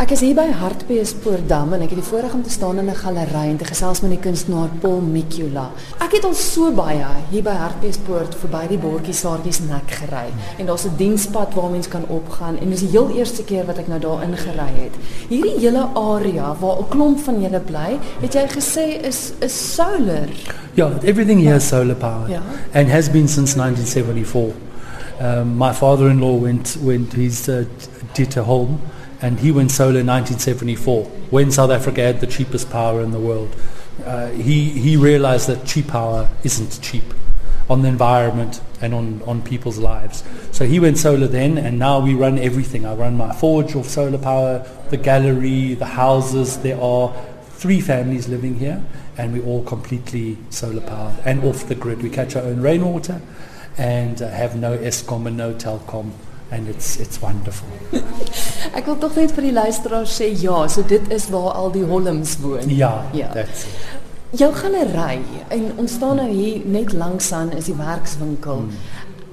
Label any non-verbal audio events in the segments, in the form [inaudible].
Ek is hier by Hartbeespoortdam en ek het die voorreg om te staan in 'n galery en te gesels met die kunstenaar Paul Mikula. Ek het al so baie hier by Hartbeespoort verby die bordjie Saartjies nek gery en daar's 'n dienspad waar mens kan opgaan en dis die heel eerste keer wat ek nou daar ingery het. Hierdie hele area waar 'n klomp van julle bly, het jy gesê is is solar. Yeah, everything here is solar power Yeah. and has been since 1974. Um, my father-in-law went went he's uh, a home and he went solar in 1974 when South Africa had the cheapest power in the world. Uh, he he realized that cheap power isn't cheap on the environment and on, on people's lives. So he went solar then and now we run everything. I run my forge off solar power, the gallery, the houses. There are three families living here and we're all completely solar powered and off the grid. We catch our own rainwater and uh, have no Eskom and no Telkom and it's, it's wonderful. [laughs] Ek wil tog net vir die luisteraars sê ja, so dit is waar al die Holms woon. Yeah, Ja. that's it. Jou galery en ons staan nou hier net langs aan is die werkswinkel.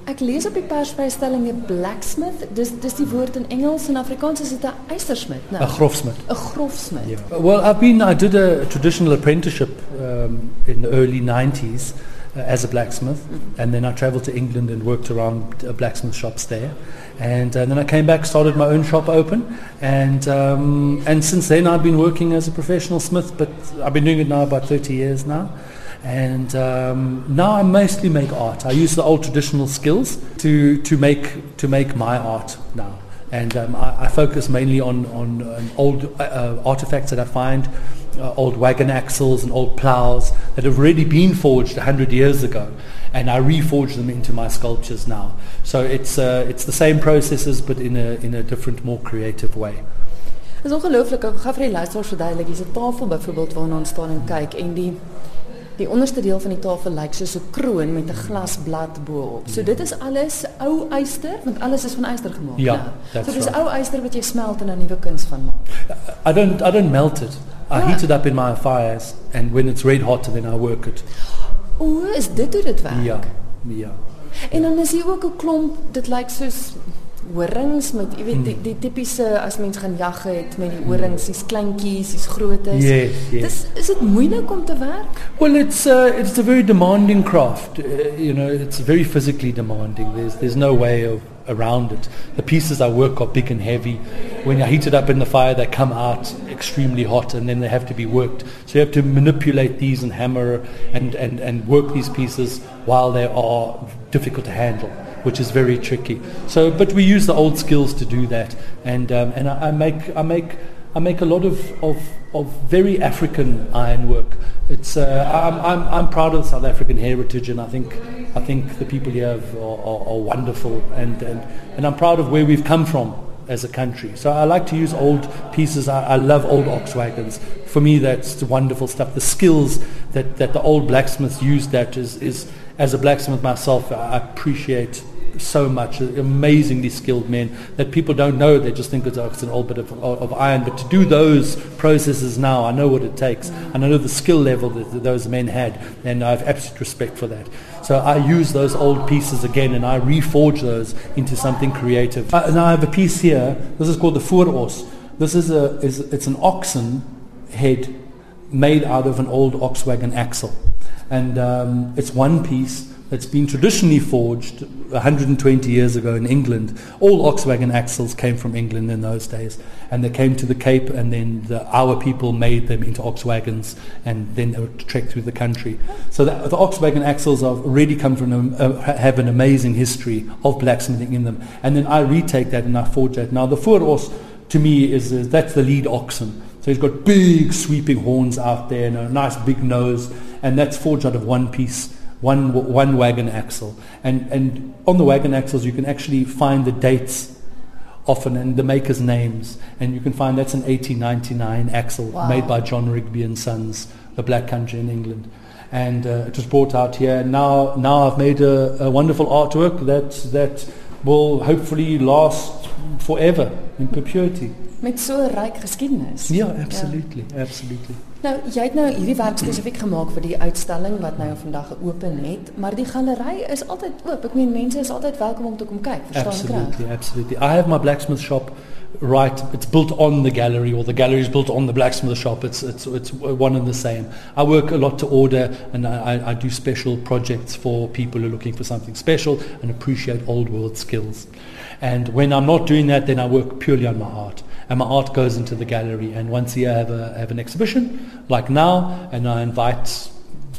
Ek lees op die persvrystelling 'n blacksmith. Dis dis die woord in Engels en Afrikaans is dit 'n eystersmid, né? A grofsmith. 'n grofsmid. Yeah. Well, I've been, I did a traditional apprenticeship um, in the early 90s uh, as a blacksmith, and then I traveled to England and worked around uh, blacksmith shops there. And, uh, then I came back, started my own shop open, and, um, and since then I've been working as a professional smith, but I've been doing it now about 30 years now. And um, now I mostly make art. I use the old traditional skills to, to, make, to make my art now and um, I, I focus mainly on, on, on old uh, uh, artifacts that I find, uh, old wagon axles and old plows that have already been forged 100 years ago, and I reforge them into my sculptures now. So it's, uh, it's the same processes but in a, in a different, more creative way. Dis ongelooflik. Ek gaan vir die luisteraars verduidelik. Hier's 'n tafel byvoorbeeld waarna ons staan en kyk en die die onderste deel van die tafel lyk soos 'n kroon met 'n glasblad bo-op. So dit is alles ou yster want alles is van yster gemaak. Ja, that's So dis right. ou yster wat jy smelt en 'n nuwe kuns van maak. I don't, I don't melt it. I Ah. heat it up in my fires, and when it's red hot, then I work it. O, is dit hoe dit werk? Yeah, yeah. En dan is hier ook 'n klomp, dit lyk soos horings met jy weet die, die tipiese as mens gaan jag het met die horings, dis kleintjies, dis grootes. Yes, yes. Dis is dit moeilik om te werk? Well, it's uh, it's a very demanding craft. Uh, you know, it's very physically demanding. There's there's no way of around it. The pieces I work are big and heavy. When I heat it up in the fire, they come out extremely hot, and then they have to be worked. So you have to manipulate these and hammer and and and work these pieces while they are difficult to handle. Which is very tricky. So, but we use the old skills to do that, and um, and I, I make I make I make a lot of, of, of very African ironwork. It's, uh, I'm, I'm, I'm proud of the South African heritage and I think, I think the people here are, are, are wonderful and, and, and I'm proud of where we've come from as a country. So I like to use old pieces. I, I love old ox wagons. For me, that's wonderful stuff. The skills that, that the old blacksmiths used that is, is, as a blacksmith myself, I appreciate so much, amazingly skilled men that people don't know. They just think it's, oh, it's an old bit of, of iron. But to do those processes now, I know what it takes. And I know the skill level that, those men had. And I have absolute respect for that. So I use those old pieces again and I reforge those into something creative. Uh, now I have a piece here. This is called the Vooros. This is a, is, it's an oxen head made out of an old ox wagon axle. And um, it's one piece that's been traditionally forged 120 years ago in England. All ox wagon axles came from England in those days. And they came to the Cape and then the, our people made them into ox wagons and then they would trek through the country. So the, the ox wagon axles have already come from, um, uh, have an amazing history of blacksmithing in them. And then I retake that and I forge that. Now the Vooros to me is, is that's the lead oxen. So he's got big sweeping horns out there and a nice big nose, and that's forged out of one piece, one one wagon axle. And and on the wagon axles you can actually find the dates often and the makers' names, and you can find that's an 1899 axle Wow. made by John Rigby and Sons, the Black Country in England. And uh, it was brought out here. Now, now I've made a, a wonderful artwork that that will hopefully last forever in perpetuity. Met so 'n ryk geskiedenis. Yeah, absolutely, absolutely. Nou, jy het nou hierdie werk spesifiek gemaak vir die uitstalling wat nou vandag geopen het, maar die galery is altyd oop. Ek meen mense is altyd welkom om te kom kyk, verstaan reg? Absolutely, absolutely. I have my blacksmith shop right. It's built on the gallery, or the gallery is built on the blacksmith shop. It's it's it's one and the same. I work a lot to order, and I, I do special projects for people who are looking for something special and appreciate old world skills. And when I'm not doing that, then I work purely on my art. And my art goes into the gallery. And once a year, I have, a, I have an exhibition, like now, and I invite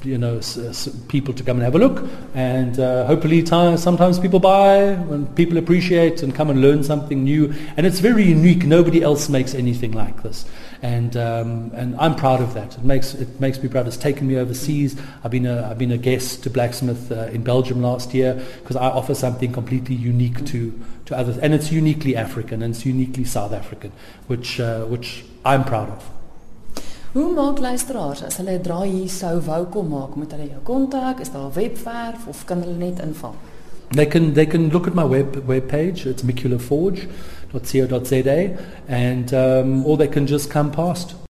you know, s- s- people to come and have a look. And uh, hopefully, time, sometimes people buy and people appreciate and come and learn something new. And it's very unique. Nobody else makes anything like this. And um, and I'm proud of that. It makes it makes me proud. It's taken me overseas. I've been a I've been a guest to Blacksmith uh, in Belgium last year because I offer something completely unique to to others, and it's uniquely African and it's uniquely South African, which uh, which I'm proud of. Hoe maak luisteraars as hulle 'n draai hier sou wou kom maak? Moet hulle jou kontak? Is daar 'n webwerf of kan hulle net inval? They can they can look at my web web page. It's miculaforge.co.za, and um, or they can just come past.